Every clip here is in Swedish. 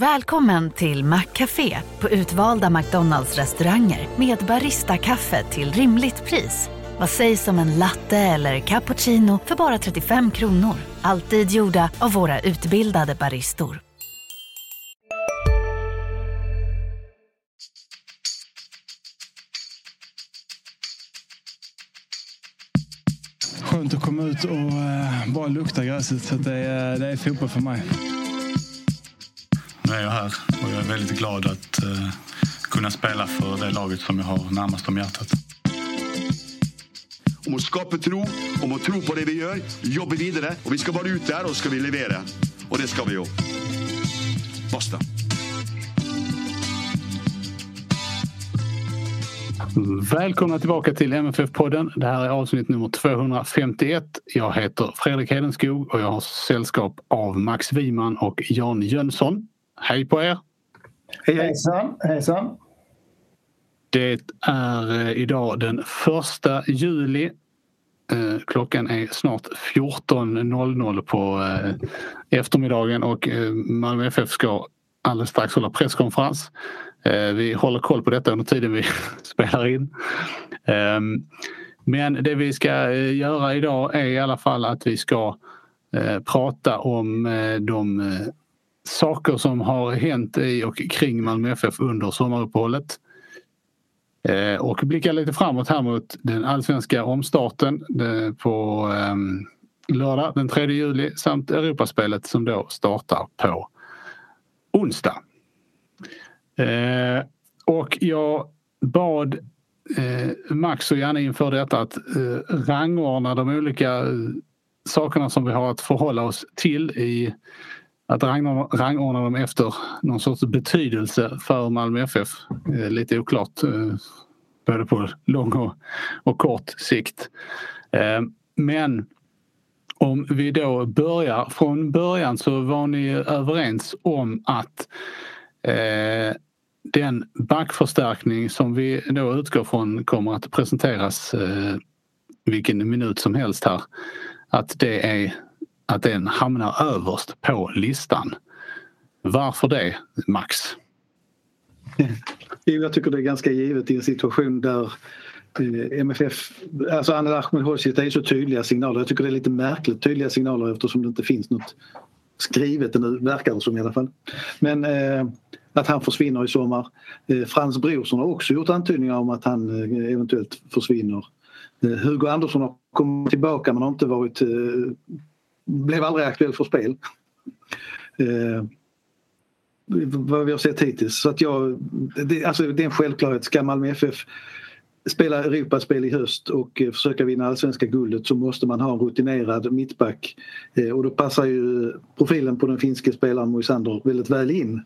Välkommen till Maccafé på utvalda McDonalds restauranger med Baristakaffe till rimligt pris. Vad sägs om en latte eller cappuccino för bara 35 kronor? Alltid gjorda av våra utbildade baristor. Skönt att komma ut och eh, bara lukta gräset. Så det, är, det är fotboll för mig. Är jag här och jag är väldigt glad att eh, kunna spela för det laget som jag har närmast om hjärtat. Om å skape tro, om å tro på det vi gjør, jobbe videre. Og vi skal bare ut der, og så skal vi levere. Og det skal vi jo. Basta. Välkomna tillbaka till MFF-podden. Det här är avsnitt nummer 251. Jag heter Fredrik Hedenskog och jag har sällskap av Max Wiman och Jan Jönsson. Hej på er! Hej hejsan! hejsan. Det är eh, idag den första juli. Eh, klockan är snart 14.00 på eh, eftermiddagen och Malmö FF ska alldeles strax hålla presskonferens. Vi håller koll på detta under tiden vi spelar in. Ehm, men det vi ska göra idag är i alla fall att vi ska prata om de saker som har hänt i och kring Malmö FF under sommaruppehållet. Eh, och blicka lite framåt här mot den allsvenska omstarten på ehm, lördag den 3 juli samt Europaspelet som då startar på onsdag. Eh, och jag bad eh, Max och Janne inför detta att eh, rangordna de olika eh, sakerna som vi har att förhålla oss till i att rangordna dem efter någon sorts betydelse för Malmö FF. Eh, lite oklart eh, både på lång och, och kort sikt. Eh, men om vi då börjar från början så var ni överens om att eh, den backförstärkning som vi då utgår från kommer att presenteras eh, vilken minut som helst här. Att det är att den hamnar överst på listan. Varför det, Max? Jag tycker det är ganska givet i en situation där eh, MFF, alltså Anel Ahmedhodzic, det är så tydliga signaler. Jag tycker det är lite märkligt tydliga signaler eftersom det inte finns något skrivet nu, verkar det som i alla fall. Men eh, att han försvinner i sommar. Eh, Frans Brorsson har också gjort antydningar om att han eh, eventuellt försvinner. Eh, Hugo Andersson har kommit tillbaka men har inte varit eh, blev aldrig aktuell för spel. Eh, vad vi har sett hittills. Så att jag, det, alltså det är en självklarhet. Ska Malmö FF spela Europaspel i höst och eh, försöka vinna allsvenska guldet så måste man ha en rutinerad mittback. Eh, och då passar ju profilen på den finske spelaren Moisander väldigt väl in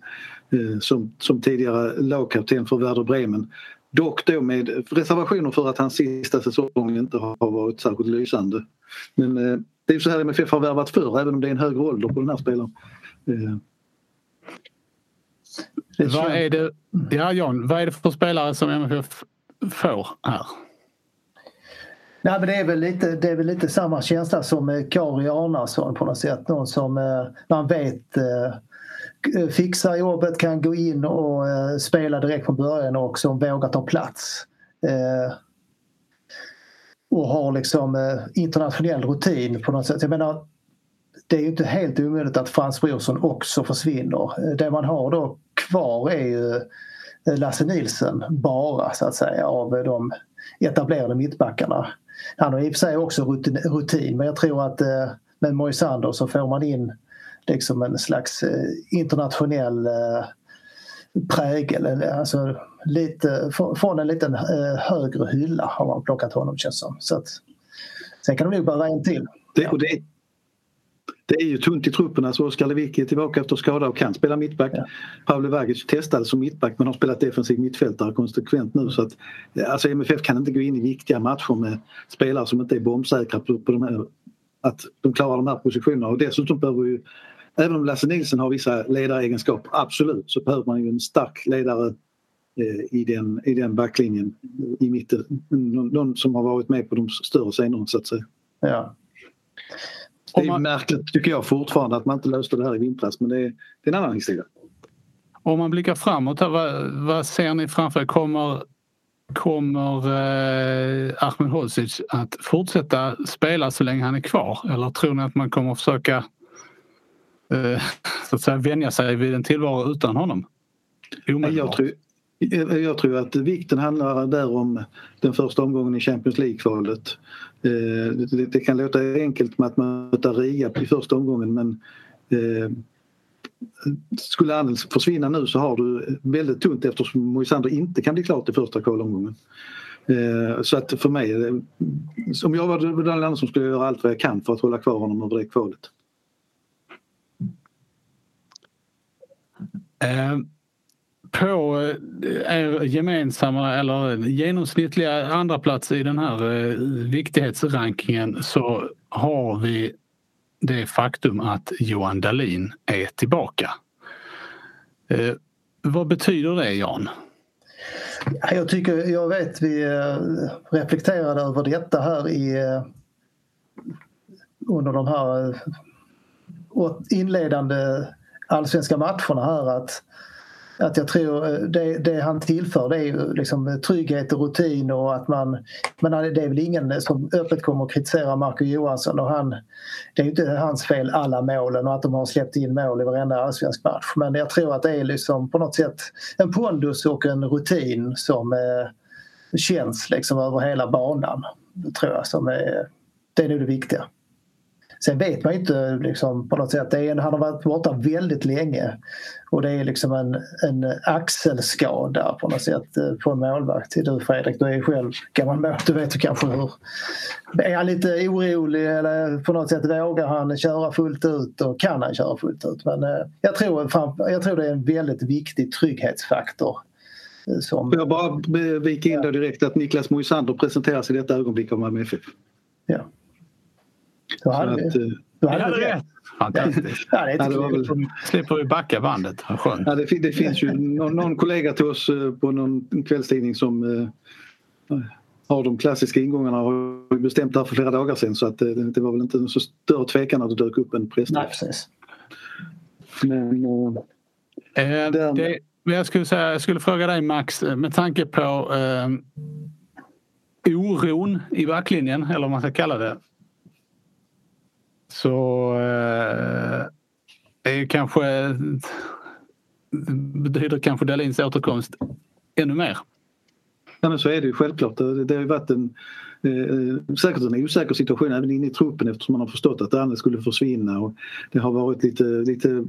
eh, som, som tidigare lagkapten för Werder Bremen. Dock då med reservationer för att hans sista säsong inte har varit särskilt lysande. Men eh, det är ju så här MFF har värvat förr även om det är en högre ålder på den här spelaren. Eh. Vad är det, ja John, vad är det för spelare som MFF får här? Nej, men det, är väl lite, det är väl lite samma känsla som Kari Arnason på något sätt. Någon som man vet fixar jobbet, kan gå in och spela direkt från början och som vågar ta plats och har liksom eh, internationell rutin på något sätt. Jag menar, det är ju inte helt omöjligt att Frans Brorsson också försvinner. Eh, det man har då kvar är ju eh, Lasse Nilsen bara så att säga av de etablerade mittbackarna. Han har i och för sig också rutin, rutin men jag tror att med Moisander så får man in liksom en slags internationell prägel. Alltså lite, från en liten eh, högre hylla har man plockat honom känns som. Så att, sen kan de nog behöva en till. Det, och det, det är ju tunt i truppen. Alltså Oskar Lewicki är tillbaka efter skada och kan spela mittback. Ja. Pavle Vagic testade som mittback men har spelat defensiv mittfältare konsekvent nu. Så att, alltså MFF kan inte gå in i viktiga matcher med spelare som inte är bombsäkra på, på de här, att de klarar de här positionerna. Och dessutom behöver ju Även om Lasse Nilsson har vissa ledaregenskaper, absolut, så behöver man ju en stark ledare eh, i den, i den backlinjen i mitten. Någon, som har varit med på de större scenerna så att säga. Ja. Det är man... märkligt tycker jag fortfarande att man inte löste det här i vintras men det är, det är en annan historia. om man blickar framåt, här, vad, vad ser ni framför er? Kommer, kommer eh, Ahmed Hodzic att fortsätta spela så länge han är kvar? Eller tror ni att man kommer försöka eh, så att säga, vänja sig vid en tillvaro utan honom? Jag tror, jag tror att vikten handlar där om den första omgången i Champions League-kvalet. Eh, det kan låta enkelt med att möta Riga i första omgången men eh, skulle Anders försvinna nu så har du väldigt tunt eftersom Moisander inte kan bli klart i första kvalomgången. Eh, så att för mig, om jag var Daniel Andersson skulle jag göra allt vad jag kan för att hålla kvar honom över det kvalet på eh, er gemensamma eller genomsnittliga andra plats i den här eh, viktighetsrankingen så har vi det faktum att Johan Dahlin är tillbaka. Eh, vad betyder det Jan? Jag tycker, jag vet vi reflekterade över detta här i under de här inledande allsvenska matcherna här att att jag tror eh, det, det han tillför det är ju liksom trygghet och rutin och att man... Men det är väl ingen som öppet kommer att kritisera Marco Johansson och han... Det är ju inte hans fel alla målen och att de har släppt in mål i varenda allsvensk match. Men jag tror att det är liksom på något sätt en pondus och en rutin som eh, känns liksom över hela banan. Tror jag som är, det är nog det viktiga. Sen vet man ju inte liksom, på något sätt. Det är en, han har varit borta väldigt länge och det är liksom en, en axelskada på något sätt eh, på en målvakt. Du Fredrik, du är själv gammal målvakt. Du vet ju kanske hur... Är han lite orolig eller på något sätt vågar han köra fullt ut och kan han köra fullt ut? Men eh, jag tror, jag tror det är en väldigt viktig trygghetsfaktor. Eh, som... Jag bara vika in då direkt att Niklas Moisander presenteras i detta ögonblick av Malmö FF. Ja. Då hade, att, du hade rätt. Fantastiskt. Ja, det ja, väl... slipper vi backa bandet. Skönt. Ja, det, det finns ju någon, någon, kollega till oss eh, på någon kvällstidning som uh, har de klassiska ingångarna har bestämt det här för flera dagar sedan så att uh, det var väl inte så större tvekan när det dök upp en pressträff. Men, eh, det, jag, skulle säga, jag skulle fråga dig Max med tanke på eh, oron i backlinjen eller vad man ska kalla det så eh, är kanske betyder kanske Dahlins återkomst ännu mer. Ja men så är det ju självklart. Det, det har ju varit en eh, säkert en osäker situation även inne i truppen eftersom man har förstått att Danne skulle försvinna. Och det har varit lite, lite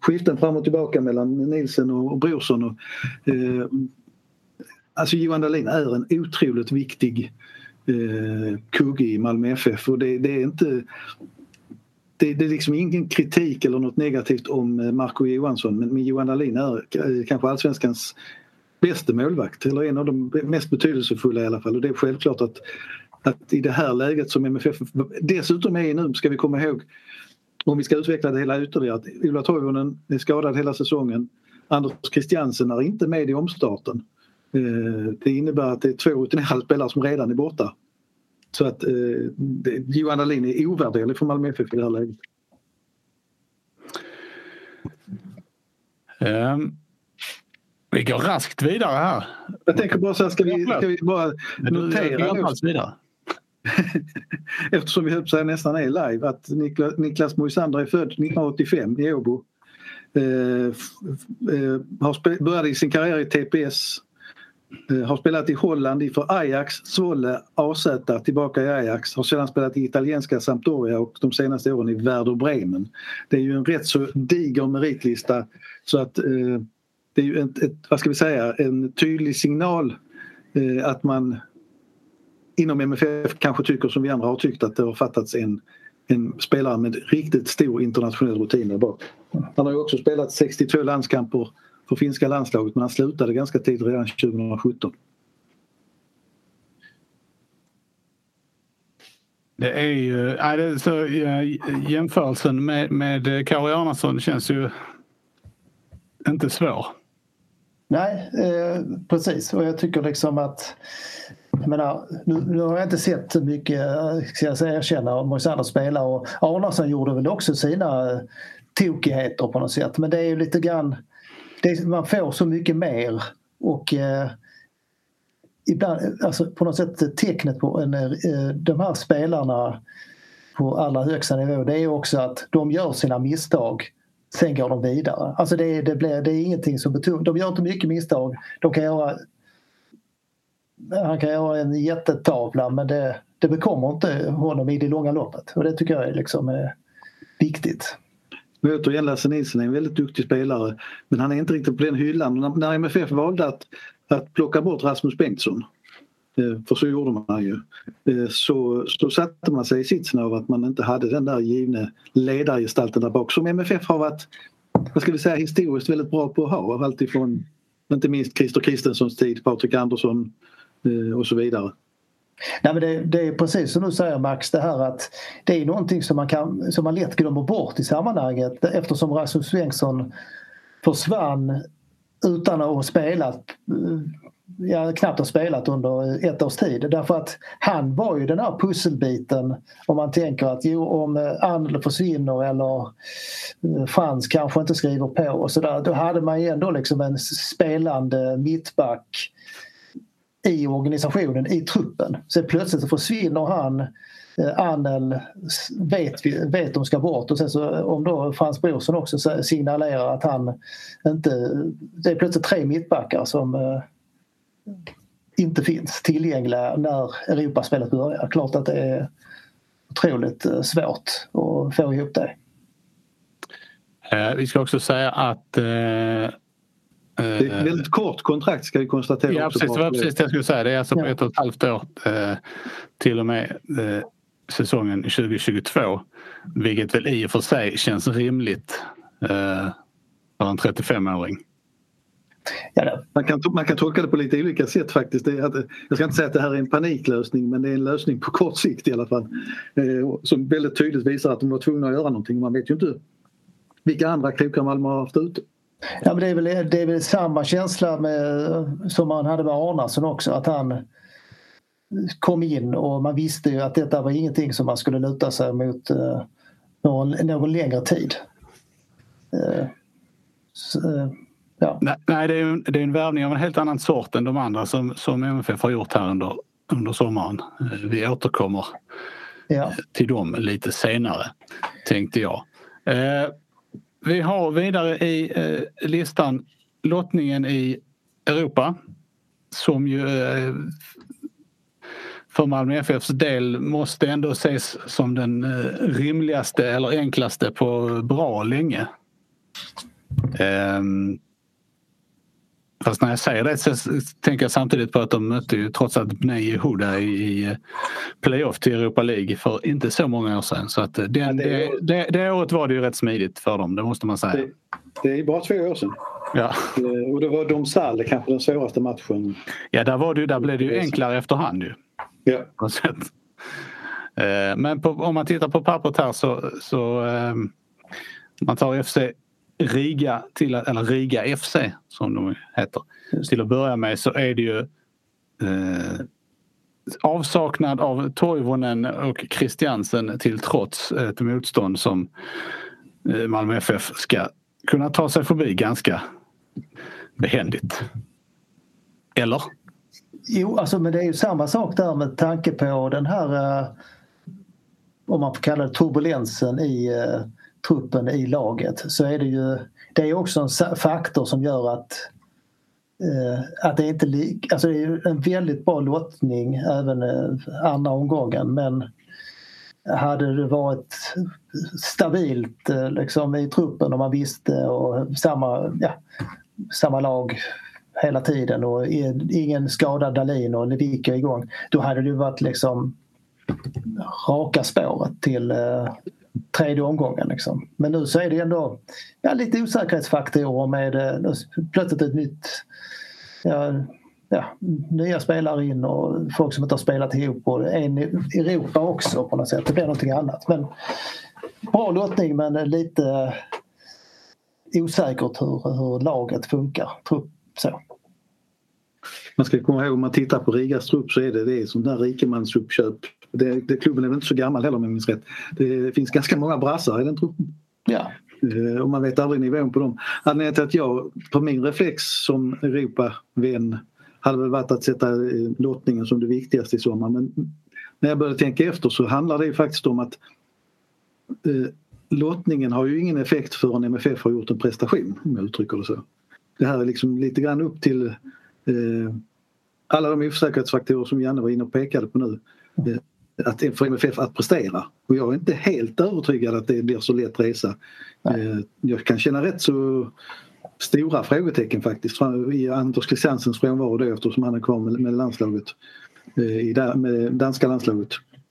skiften fram och tillbaka mellan Nilsen och Brorsson. Och, eh, alltså Johan Dahlin är en otroligt viktig eh, kugge i Malmö FF och det, det är inte det, det, är liksom ingen kritik eller något negativt om eh, Marco Johansson men, Johan Dahlin är eh, kanske allsvenskans bästa målvakt eller en av de mest betydelsefulla i alla fall och det är självklart att, att i det här läget som MFF dessutom är i nu ska vi komma ihåg om vi ska utveckla det hela ytterligare att Ola Toivonen är skadad hela säsongen. Anders Christiansen är inte med i omstarten. Eh, det innebär att det är två rutinerade spelare som redan är borta så att eh, Johan Dahlin är ovärderlig för Malmö FF i det här läget. Um, vi går raskt vidare här. Jag tänker bara så här, ska vi, ska vi bara notera vidare. Eftersom vi höll på nästan är live att Niklas, Niklas Moisander är född 1985 i Åbo. Eh, eh, har började sin karriär i TPS Eh, har spelat i Holland för Ajax, Zwolle, AZ, tillbaka i Ajax. Har sedan spelat i italienska Sampdoria och de senaste åren i Werder Bremen. Det är ju en rätt så diger meritlista så att eh, det är ju ett, ett, vad ska vi säga, en tydlig signal eh, att man inom MFF kanske tycker som vi andra har tyckt att det har fattats en, en spelare med riktigt stor internationell rutin där bak. Han har ju också spelat 62 landskamper för finska landslaget men han slutade ganska tidigt redan 2017. Det är ju, ja, det så, jämförelsen med, med Kari Arnason känns ju inte svår. Nej, eh, precis och jag tycker liksom att jag menar, nu, nu, har jag inte sett mycket, ska jag säga, erkänna, Moisander spela och Arnason gjorde väl också sina tokigheter på något sätt men det är ju lite grann det, man får så mycket mer och eh, ibland, alltså på något sätt tecknet på en, eh, de här spelarna på allra högsta nivå det är också att de gör sina misstag sen går de vidare. Alltså det, det, blir, det är ingenting som betungar. De gör inte mycket misstag. De kan göra han kan göra en jättetavla men det, det bekommer inte honom i det långa loppet och det tycker jag är liksom eh, viktigt. Men återigen, Lasse Nilsson är en väldigt duktig spelare men han är inte riktigt på den hyllan. När, MFF valde att, att plocka bort Rasmus Bengtsson eh, för så gjorde man ju. Eh, så, så satte man sig i sitsen av att man inte hade den där givne ledargestalten där bak som MFF har varit, vad ska vi säga, historiskt väldigt bra på att ha. Alltifrån inte minst Christer Kristenssons tid, Patrik Andersson eh, och så vidare. Nej, men det, det, är precis som du säger Max, det här att det är någonting som man, kan, som man lätt glömmer bort i sammanhanget eftersom Rasmus Svensson försvann utan att ha spelat, ja, knappt ha spelat under ett års tid. Därför att han var ju den här pusselbiten om man tänker att jo, om Andel försvinner eller eh, Frans kanske inte skriver på och sådär, då hade man ju ändå liksom en spelande mittback i organisationen, i truppen. Så plötsligt så försvinner han eh, Annel vet, vet de ska bort och sen så eh, om då Frans Brorsson också signalerar att han inte... Det är plötsligt tre mittbackar som eh, inte finns tillgängliga när Europaspelet börjar. Klart att det är otroligt eh, svårt att få ihop det. Eh, vi ska också säga att det är ett väldigt kort kontrakt ska vi konstatera. Ja precis, det var precis det jag skulle säga. Det är alltså på ett och ett halvt år eh, till och med eh, säsongen 2022. Vilket väl i och för sig känns rimligt eh, för en 35-åring. Ja, man, kan, man kan tolka det på lite olika sätt faktiskt. Det att, jag ska inte säga att det här är en paniklösning men det är en lösning på kort sikt i alla fall. som väldigt tydligt visar att de var tvungna att göra någonting. Man vet ju inte vilka andra krokar Malmö har haft ute. Ja, men det, är väl, det är väl samma känsla med, som man hade med Arnason också att han kom in och man visste ju att detta var ingenting som man skulle luta sig mot eh, någon, någon längre tid. Eh, så, eh, ja. Nej, det är, en, det är en värvning av en helt annan sort än de andra som, som MFF har gjort här under, under sommaren. Vi återkommer ja. till dem lite senare, tänkte jag. Vi har vidare i eh, listan lottningen i Europa som ju eh, för Malmö FFs del måste ändå ses som den eh, rimligaste eller enklaste på bra länge. Um, Fast när jag säger det så tänker jag samtidigt på att de mötte ju trots allt Bnei Yehuda i eh, playoff till Europa League för inte så många år sedan. Så att det, ja, det, det, det, året var det ju rätt smidigt för dem, det måste man säga. Det, det är bara två år sedan. Ja. Eh, och det var Domsal kanske den svåraste matchen. Ja, där, var det, där blev det ju enklare efterhand ju. Ja. Eh, men på, om man tittar på pappret här så, så man tar FC Riga, till, eller Riga FC som de heter. Till att börja med så är det ju eh, avsaknad av Toivonen och Christiansen till trots ett motstånd som eh, Malmö FF ska kunna ta sig förbi ganska behändigt. Eller? Jo, alltså men det är ju samma sak där med tanke på den här eh, om man får kalla det turbulensen i eh, truppen i laget så är det ju det är också en faktor som gör att eh, att det inte lik, alltså det är en väldigt bra lottning även eh, andra omgången men hade det varit stabilt eh, liksom, i truppen och man visste och samma, ja, samma lag hela tiden och ingen skadad Dalin och Lewicka igång. Då hade det varit liksom raka spåret till eh, tredje omgången. Liksom. Men nu så är det ändå ja, lite osäkerhetsfaktorer med eh, plötsligt ett nytt ja, ja, nya spelare in och folk som inte har spelat ihop och en i Europa också på något sätt. Det blir någonting annat. Men bra lottning men lite osäkert hur, hur laget funkar. Så. Man ska komma ihåg om man tittar på Rigas trupp så är det, det som där rikemansuppköp det, det, klubben är väl inte så gammal heller om jag minns rätt. Det finns ganska många brassar i den truppen. Ja, Eh, och man vet aldrig nivån på dem. Anledningen till att jag på min reflex som Europavän hade väl varit att sätta eh, lottningen som det viktigaste i sommar men när jag började tänka efter så handlar det ju faktiskt om att eh, lottningen har ju ingen effekt förrän MFF har gjort en prestation om jag uttrycker det så. Det här är liksom lite grann upp till eh, alla de osäkerhetsfaktorer som Janne var inne och pekade på nu. Eh, att för MFF att prestera. Och jag är inte helt övertygad att det blir så lätt resa. Eh, jag kan känna rätt så stora frågetecken faktiskt i Anders Christiansens frånvaro då eftersom han är kvar med, landslaget. Eh, I, med danska landslaget.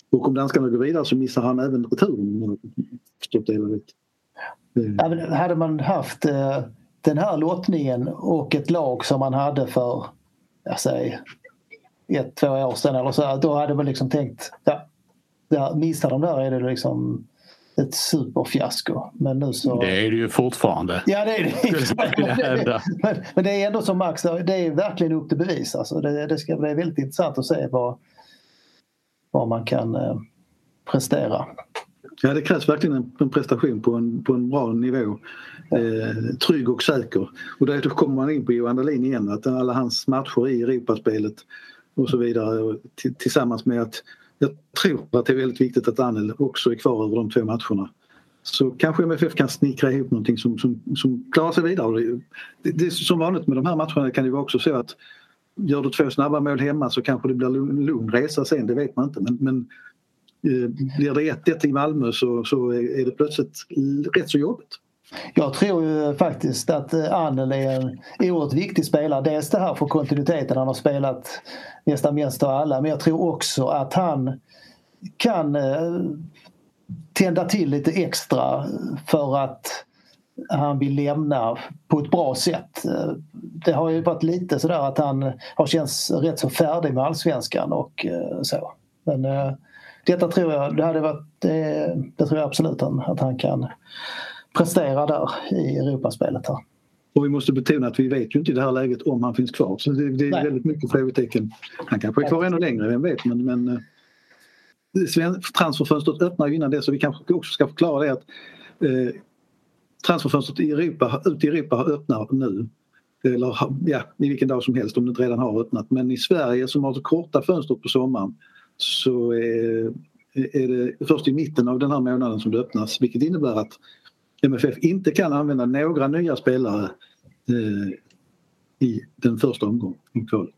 Och om danskarna går vidare så missar han även returen. Rätt. Ja, hade man haft eh, den här lottningen och ett lag som man hade för jag säger, ett, två år sedan eller så, då hade man liksom tänkt ja, ja, missar de där är det liksom ett superfiasko. Men nu så... Det är det ju fortfarande. Ja det är det. men, men det är ändå som Max det är verkligen upp till bevis. Alltså det, det ska bli väldigt intressant att se vad, vad man kan eh, prestera. Ja det krävs verkligen en, en, prestation på en, på en bra nivå. Eh, trygg och säker. Och då kommer man in på Johan Dahlin igen att alla hans matcher i Europaspelet och så vidare tillsammans med att jag tror att det är väldigt viktigt att Anel också är kvar över de två matcherna. Så kanske MFF kan snickra ihop någonting som, som, som klarar sig vidare. Det, det, som vanligt med de här matcherna kan det vara också så att gör du två snabba mål hemma så kanske det blir en lugn resa sen, det vet man inte. Men, men eh, blir det 1-1 i Malmö så, så är det plötsligt rätt så jobbigt. Jag tror ju faktiskt att eh, är en oerhört viktig spelare. Dels det här för kontinuiteten, han har spelat nästan mest av alla. Men jag tror också att han kan eh, tända till lite extra för att han vill lämna på ett bra sätt. Eh, det har ju varit lite sådär att han har känts rätt så färdig med allsvenskan och eh, så. Men detta tror jag, det hade varit, det, det tror jag absolut att han kan prestera där i Europaspelet. Här. Och vi måste betona att vi vet ju inte i det här läget om han finns kvar. Så det, det är Nej. väldigt mycket frågetecken. Han kanske är kvar ännu längre, vem vet. Men, men eh, transferfönstret öppnar ju innan det så vi kanske också ska förklara det att eh, transferfönstret i Europa, ut i Europa har öppnat nu. Eller ja, i vilken dag som helst om det inte redan har öppnat. Men i Sverige som har så korta fönster på sommaren så är, är det först i mitten av den här månaden som det öppnas vilket innebär att MFF inte kan använda några nya spelare eh, i den första omgången i kvalet.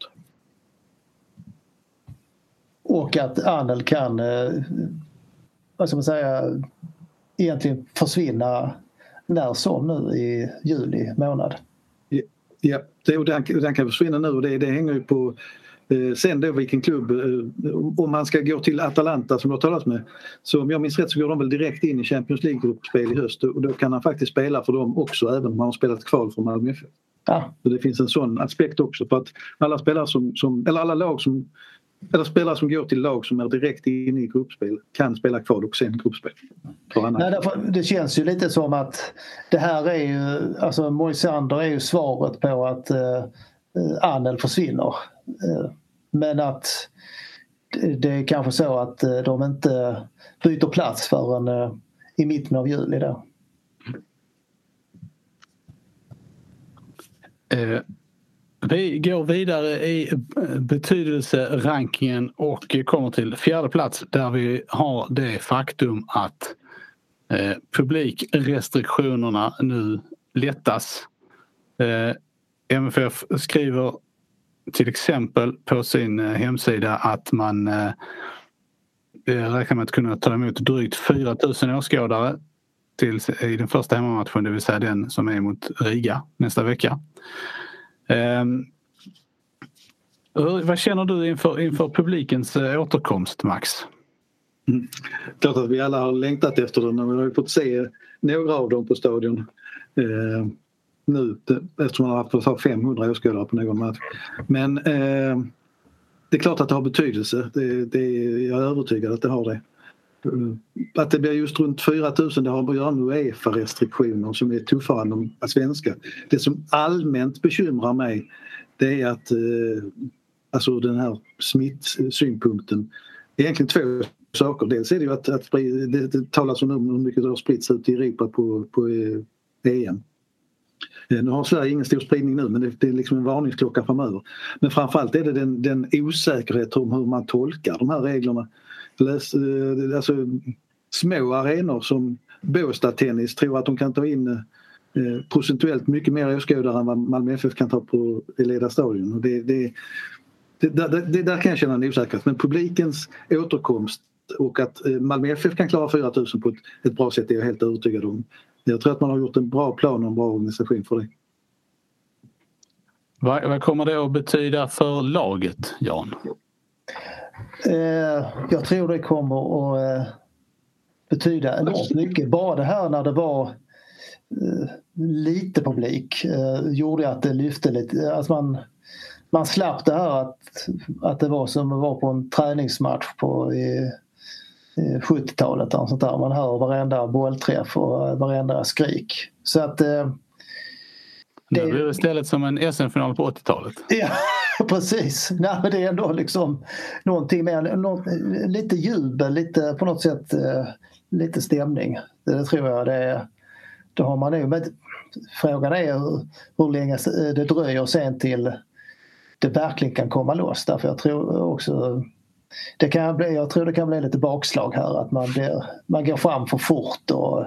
Och att Anel kan, eh, vad ska man säga, egentligen försvinna när som nu i juli månad. Ja, det, och den, den kan försvinna nu och det, det hänger ju på sen då vilken klubb, eh, om man ska gå till Atalanta som du har talat med så om jag minns rätt så går de väl direkt in i Champions League-gruppspel i höst och då kan han faktiskt spela för dem också även om han har spelat kval för Malmö FF. Ja. Så det finns en sån aspekt också på att alla spelare som, som eller alla lag som eller spelare som går till lag som är direkt inne i gruppspel kan spela kval och sen gruppspel. Nej, därför, det känns ju lite som att det här är ju, alltså Moisander är ju svaret på att eh, Anel försvinner. Eh, men att det är kanske så att eh, de inte byter plats förrän eh, i mitten av juli då. Eh, vi går vidare i betydelserankingen och kommer till fjärde plats där vi har det faktum att publikrestriktionerna nu lättas. MFF skriver till exempel på sin eh, hemsida att man eh, eh, räknar med att kunna ta emot drygt 4 000 åskådare till, i den första hemmamatchen, det vill säga den som är mot Riga nästa vecka. Eh, hur, vad känner du inför, inför publikens eh, återkomst, Max? Mm. Klart att vi alla har längtat efter den och vi har fått se några av dem på stadion. Eh, nu eftersom man har haft 500 åskådare på någon match. Men eh, det är klart att det har betydelse. Det, det, jag är övertygad att det har det. Eh, att det blir just runt 4 000 det har att göra med Uefa-restriktioner som är tuffare än de svenska. Det som allmänt bekymrar mig det är att eh, alltså den här smittsynpunkten egentligen två saker. Dels är det ju att, att det, det talas om hur mycket det har spritts ut i Europa på, på eh, EM. Nu har Sverige ingen stor spridning nu men det, det är liksom en varningsklocka framöver. Men framförallt är det den, den osäkerhet om hur man tolkar de här reglerna. Läs, eh, alltså, små arenor som Båstad Tennis tror att de kan ta in eh, procentuellt mycket mer åskådare än vad Malmö FF kan ta på Eleda stadion. Det, det, det, det, det, där kan jag känna en osäkerhet men publikens återkomst och att Malmö FF kan klara 4 000 på ett, ett bra sätt är jag helt övertygad om. Jag tror att man har gjort en bra plan och en bra organisation för det. Vad, vad kommer det att betyda för laget, Jan? Eh, jag tror det kommer att eh, betyda enormt mycket. Bara det här när det var eh, lite publik eh, gjorde att det lyfte lite. Alltså man, man slapp det här att, att det var som att vara på en träningsmatch på, i, 70-talet. Och sånt där. Man hör varenda bollträff och varenda skrik. Så att... Eh, det blir det istället som en SM-final på 80-talet. Ja, precis. Nej, men det är ändå liksom någonting mer, något, lite jubel, lite på något sätt eh, lite stämning. Det tror jag det, det har man nog. Men frågan är hur, hur länge det dröjer sen till det verkligen kan komma loss. Därför jag tror också det kan bli, jag tror det kan bli lite bakslag här att man, blir, man går fram för fort och,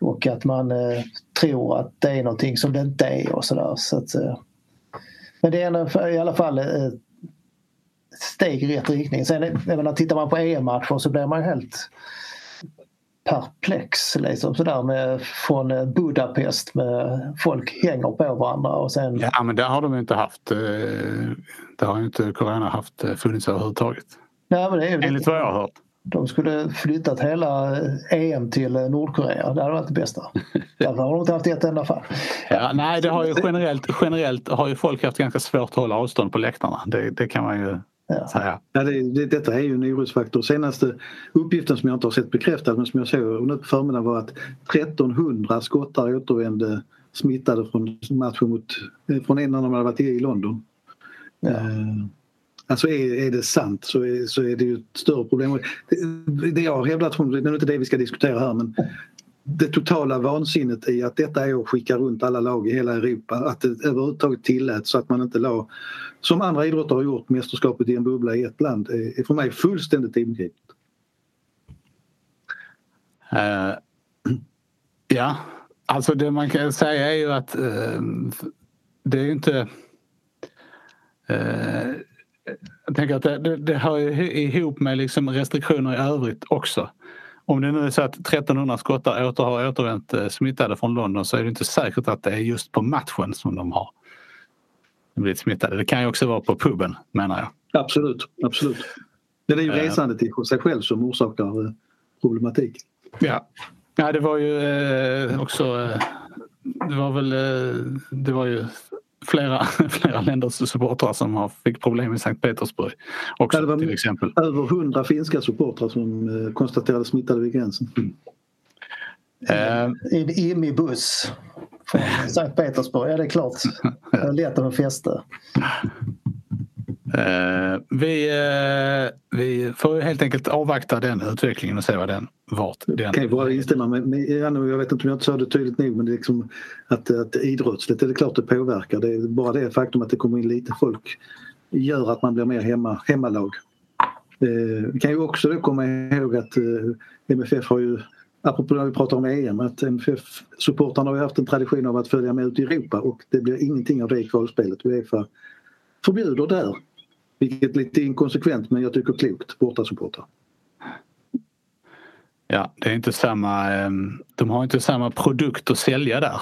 och att man eh, tror att det är någonting som det inte är och sådär. Så att, eh, men det är i alla fall eh, ett steg i rätt riktning. Sen menar, tittar man på EM-matcher så blir man helt perplex liksom sådär med, från eh, Budapest med folk hänger på varandra och sen... Ja men där har de inte haft, eh, det har ju inte Corona haft funnits överhuvudtaget. Nej, men det är Enligt vad jag har hört. De skulle flyttat hela EM till Nordkorea. Det hade varit det bästa. Därför har de inte haft ett enda fall. Ja, nej, det har ju generellt, generellt har ju folk haft ganska svårt att hålla avstånd på läktarna. Det, det kan man ju ja. säga. Ja, det, det, detta är ju en orosfaktor. Senaste uppgiften som jag inte har sett bekräftad men som jag såg nu på förmiddagen var att 1300 skottar återvände smittade från matchen mot, från en när de hade varit i London. Ja. Uh, Alltså är, är det sant så är, så är det ju ett större problem. Det, det jag har hävdat, det är inte det vi ska diskutera här men det totala vansinnet i att detta är att skicka runt alla lag i hela Europa. Att det överhuvudtaget tilläts så att man inte la, som andra idrotter har gjort, mästerskapet i en bubbla i ett land är för mig fullständigt obegripligt. Uh, eh, ja, alltså det man kan säga är ju att uh, det är ju inte uh, jag tänker att det, det, det hör ihop med liksom restriktioner i övrigt också. Om det nu är så att 1300 skottar åter har återvänt eh, smittade från London så är det inte säkert att det är just på matchen som de har blivit smittade. Det kan ju också vara på puben menar jag. Absolut, absolut. Det är ju eh. resandet i sig själv som orsakar eh, problematik. Ja. ja, det var ju också det var väl det var ju flera, flera länders supportrar som har fick problem i Sankt Petersburg också det var till exempel. Över hundra finska supportrar som eh, konstaterades smittade vid gränsen. Mm. Uh, I en IMI-buss från Sankt Petersburg, ja det är klart. Lätt att fästa. Uh, Eh, vi, eh, vi får helt enkelt avvakta den utvecklingen och se vad den vart. Den... Jag kan ju bara instämma med, med jag vet inte om jag inte sa det tydligt nog men det är liksom att, att idrottsligt är det klart det påverkar. Det är bara det faktum att det kommer in lite folk gör att man blir mer hemma, hemmalag. Uh, vi kan ju också då komma ihåg att MFF har ju apropå när vi pratar om EM, att MFF-supportrarna har haft en tradition av att följa med ut i Europa och det blir ingenting av det i kvalspelet. Uefa förbjuder där vilket är lite inkonsekvent men jag tycker klokt, bortasupportrar. Ja, det är inte samma, ehm, de har inte samma produkt att sälja där.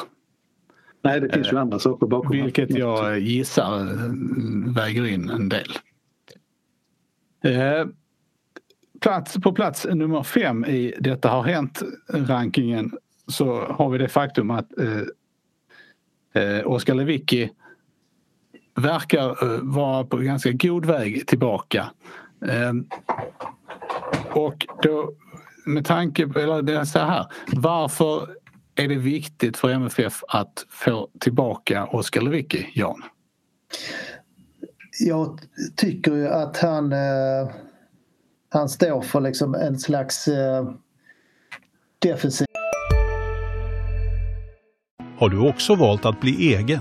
Nej, det finns ju andra saker bakom. Vilket jag gissar eh, väger in en del. Eh, plats, på plats nummer fem i Detta har hänt-rankingen så har vi det faktum att eh, eh, Oskar Lewicki verkar eh, vara på ganska god väg tillbaka. Ehm, och då med tanke på, eller det är så här, varför är det viktigt för MFF att få tillbaka Oskar Lewicki, Jan? Jag tycker ju att han eh, han står för liksom en slags eh, defensiv Har du också valt att bli egen?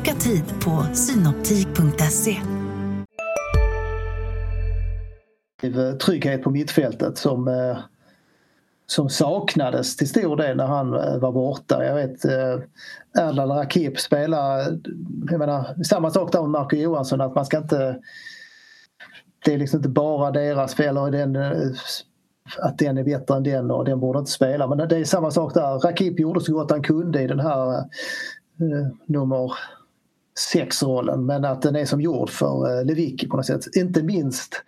Boka tid på synoptik.se. trygghet på mittfältet som, eh, som saknades till stor del när han eh, var borta. Jag vet eh, Erdal Rakip spelar, jag menar, samma sak där med Marco Johansson att man ska inte det är liksom inte bara deras fel och den, att den är bättre än den och den borde inte spela. Men det är samma sak där. Rakip gjorde så gott han kunde i den här eh, nummer sexrollen men att den är som gjord för eh, Lewicki på något sätt. Inte minst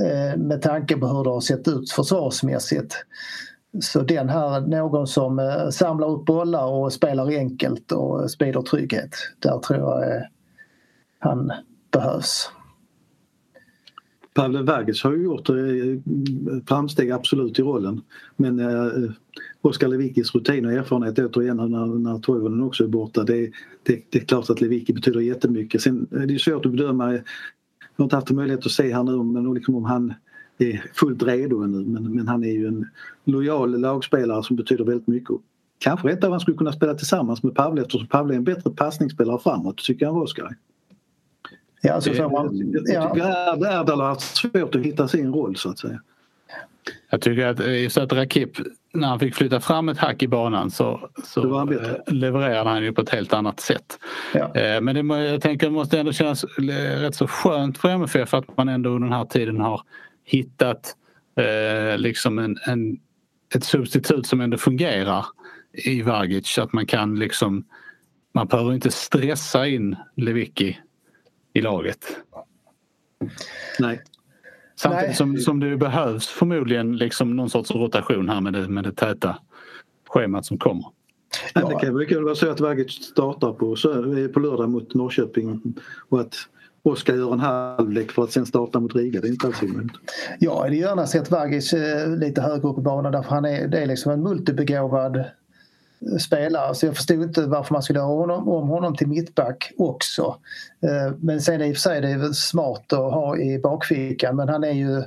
eh, med tanke på hur det har sett ut försvarsmässigt. Så den här, någon som eh, samlar upp bollar och spelar enkelt och sprider trygghet. Där tror jag han behövs. Pavle Vagic har ju gjort framsteg absolut i rollen men Oskar Lewickis rutin och erfarenhet återigen när, när Toivonen också är borta det, det, det är klart att Lewicki betyder jättemycket. Sen är det svårt att bedöma, jag har inte haft möjlighet att se här nu men liksom om han är fullt redo ännu men, men han är ju en lojal lagspelare som betyder väldigt mycket. Kanske rätt av han skulle kunna spela tillsammans med Pavle eftersom Pavle är en bättre passningsspelare framåt tycker jag än Oskar. Ja, alltså, det, man, jag tycker ja. Erdal har haft svårt att hitta sin roll så att säga. Jag tycker att just att Rakip när han fick flytta fram ett hack i banan så, så levererade han ju på ett helt annat sätt. Ja. Eh, men det, jag tänker det måste ändå kännas rätt så skönt för MFF att man ändå under den här tiden har hittat eh, liksom en, en, ett substitut som ändå fungerar i Vagic. Att man kan liksom man behöver inte stressa in Lewicki i laget. Nej. Samtidigt Nej. Som, som det behövs förmodligen liksom någon sorts rotation här med det, med det täta schemat som kommer. Ja. Det kan mycket väl vara så att Vagic startar på, på lördag mot Norrköping och att Oskar gör en halvlek för att sen starta mot Riga. Det är inte alls omöjligt. Jag hade gärna sett Vagic lite högre upp på banan därför han är, det är liksom en multibegåvad spelare så jag förstod inte varför man skulle göra honom, om honom till mittback också. Eh, men sen i och för sig det är väl smart att ha i bakfickan men han är ju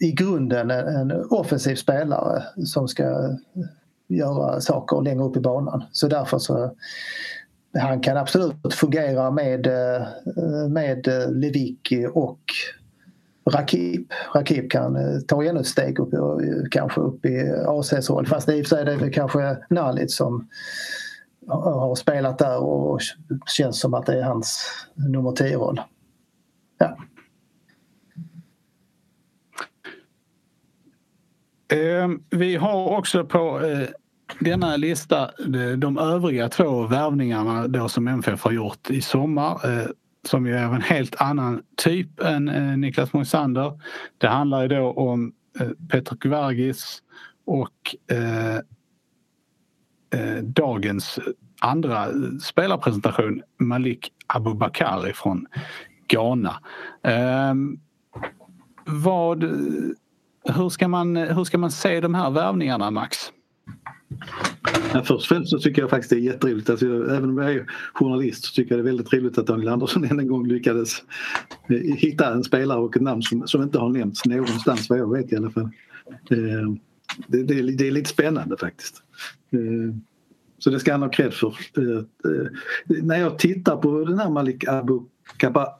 i grunden en offensiv spelare som ska göra saker längre upp i banan. Så därför så han kan absolut fungera med, eh, med Lewicki och Rakip. Rakip kan eh, ta ännu ett steg upp, eh, kanske upp i ACs roll. Fast i och för sig är det väl kanske Nalit som har spelat där och känns som att det är hans nummer 10-roll. Ja. Ehm, vi har också på eh, denna lista de övriga två värvningarna då som MFF har gjort i sommar. Som ju är av en helt annan typ än eh, Niklas Moisander. Det handlar ju då om eh, Petr Kvargis och eh, eh, dagens andra spelarpresentation Malik Abubakari från Ghana. Eh, vad, hur, ska man, hur ska man se de här värvningarna Max? Ja, först och främst så tycker jag faktiskt det är jätteroligt. Alltså, även om jag är journalist så tycker jag det är väldigt roligt att Daniel Andersson än en gång lyckades eh, hitta en spelare och ett namn som, som inte har nämnts någonstans vad jag vet i alla fall. Eh, det, det, det är lite spännande faktiskt. Eh, så det ska han ha cred för. Eh, eh, när jag tittar på den här Malik Abu,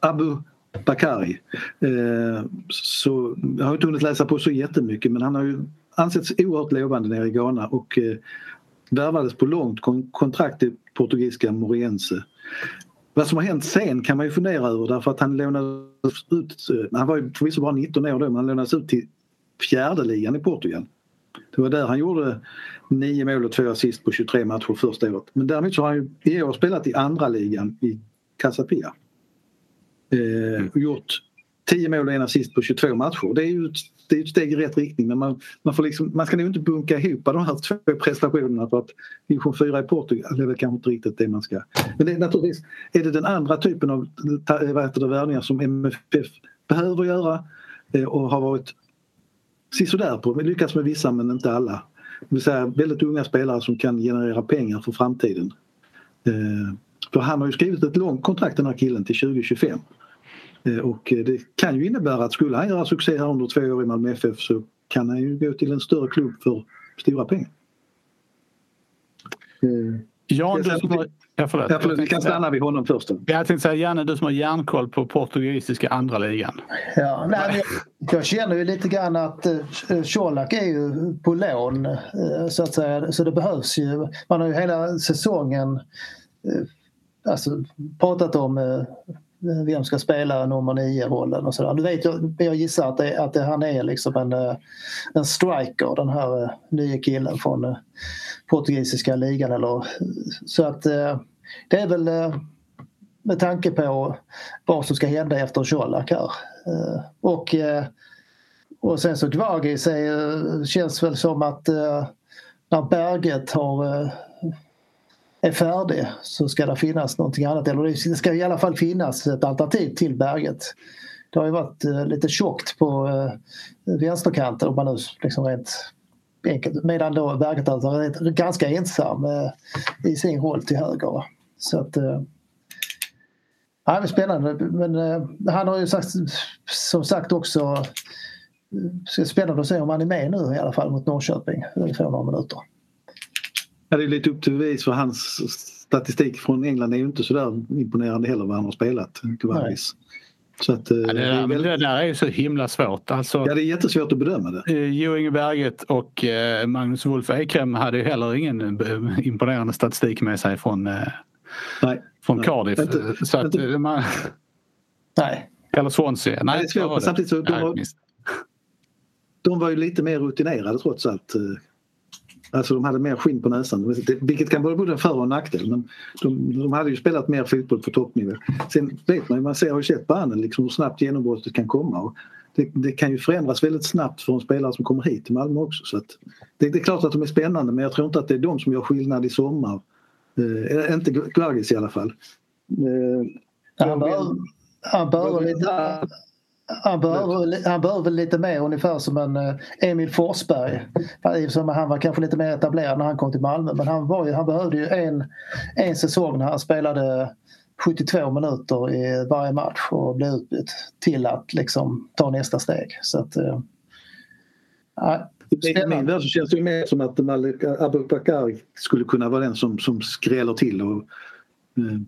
Abu Bakari eh, så jag har inte hunnit läsa på så jättemycket men han har ju ansetts oerhört lovande nere i Ghana och eh, värvades på långt kontrakt i portugisiska Moriense. Vad som har hänt sen kan man ju fundera över därför att han lånades ut, eh, han var ju förvisso bara 19 år då men han lånades ut till fjärde ligan i Portugal. Det var där han gjorde nio mål och två assist på 23 matcher första året. Men däremot så har han i år spelat i andra ligan i Casapia. Eh, och gjort 10 mål och en assist på 22 matcher. Det är ju ett, det är ett steg i rätt riktning men man, man, får liksom, man ska nog inte bunka ihop de här två prestationerna för att division 4 i Portugal är väl kanske inte riktigt det man ska... Men det är naturligtvis är det den andra typen av värvningar som MFF behöver göra eh, och har varit sisådär på. Vi lyckas med vissa men inte alla. Det vill säga väldigt unga spelare som kan generera pengar för framtiden. Eh, för han har ju skrivit ett långt kontrakt den här killen till 2025. Eh, och det kan ju innebära att skulle han göra succé här under två år i Malmö FF så kan han ju gå till en större klubb för stora pengar. Ja, du som har, ja, förlåt. Ja, förlåt. Vi kan stanna vid honom först. Då. Jag tänkte säga Janne, du som har järnkoll på portugisiska andra ligan. Ja, nej, jag, jag känner ju lite grann att Colak är ju på lån så att säga. Så det behövs ju. Man har ju hela säsongen alltså, pratat om Eh, vem ska spela nummer nio-rollen och sådär. Du vet, jag, jag gissar att, det, att det, han är liksom en, eh, en striker, den här eh, nya killen från portugisiska ligan. Eller, så att det är väl med tanke på vad som ska hända efter Colak här. Och, och sen så Gvagis känns väl som att när Berget har är färdig så ska det finnas någonting annat. Eller det ska i alla fall finnas ett alternativ till berget. Det har ju varit eh, lite tjockt på eh, vänsterkanten om man nu liksom rent enkelt. Medan då berget alltså är ganska ensam eh, i sin roll till höger. Så att, ja, det är spännande. Men han har ju sagt, som sagt också är spännande att se om han är med nu i alla fall mot Norrköping. Det får några minuter. Ja, det är lite upp till bevis för hans statistik från England är ju inte sådär imponerande heller vad han har spelat. Så att, ja, det, där, väl... det, där, är ju så himla svårt. Alltså, ja, det är jättesvårt att bedöma det. Eh, Jo Inge Berget och eh, Magnus Wolf Ekrem hade ju heller ingen eh, imponerande statistik med sig från, Nej. från Cardiff. Inte, så att, inte... man... Nej. Eller Swansea. Nej, Nej det är svårt, samtidigt så de, var, de var ju lite mer rutinerade trots allt Alltså de hade mer skinn på näsan, vilket kan vara både en för och en nackdel. Men de, de hade ju spelat mer fotboll på toppnivå. Sen vet man ju, man ser, har ju sett på Annen liksom hur snabbt genombrottet kan komma. Och det, det, kan ju förändras väldigt snabbt för en spelare som kommer hit till Malmö också. Så det, det, är klart att de är spännande men jag tror inte att det är de som gör skillnad i sommar. Eh, inte Glargis i alla fall. Eh, han bör, han bör lite, han behöver, han behöver lite mer ungefär som en eh, Emil Forsberg. Han var kanske lite mer etablerad när han kom till Malmö men han, var ju, han behövde ju en, en säsong när han spelade 72 minuter i varje match och blev utbytt till att liksom ta nästa steg. Så att, eh, ja, I min värld så känns det mer som att Malik Abubakar skulle kunna vara den som, som skräller till och eh,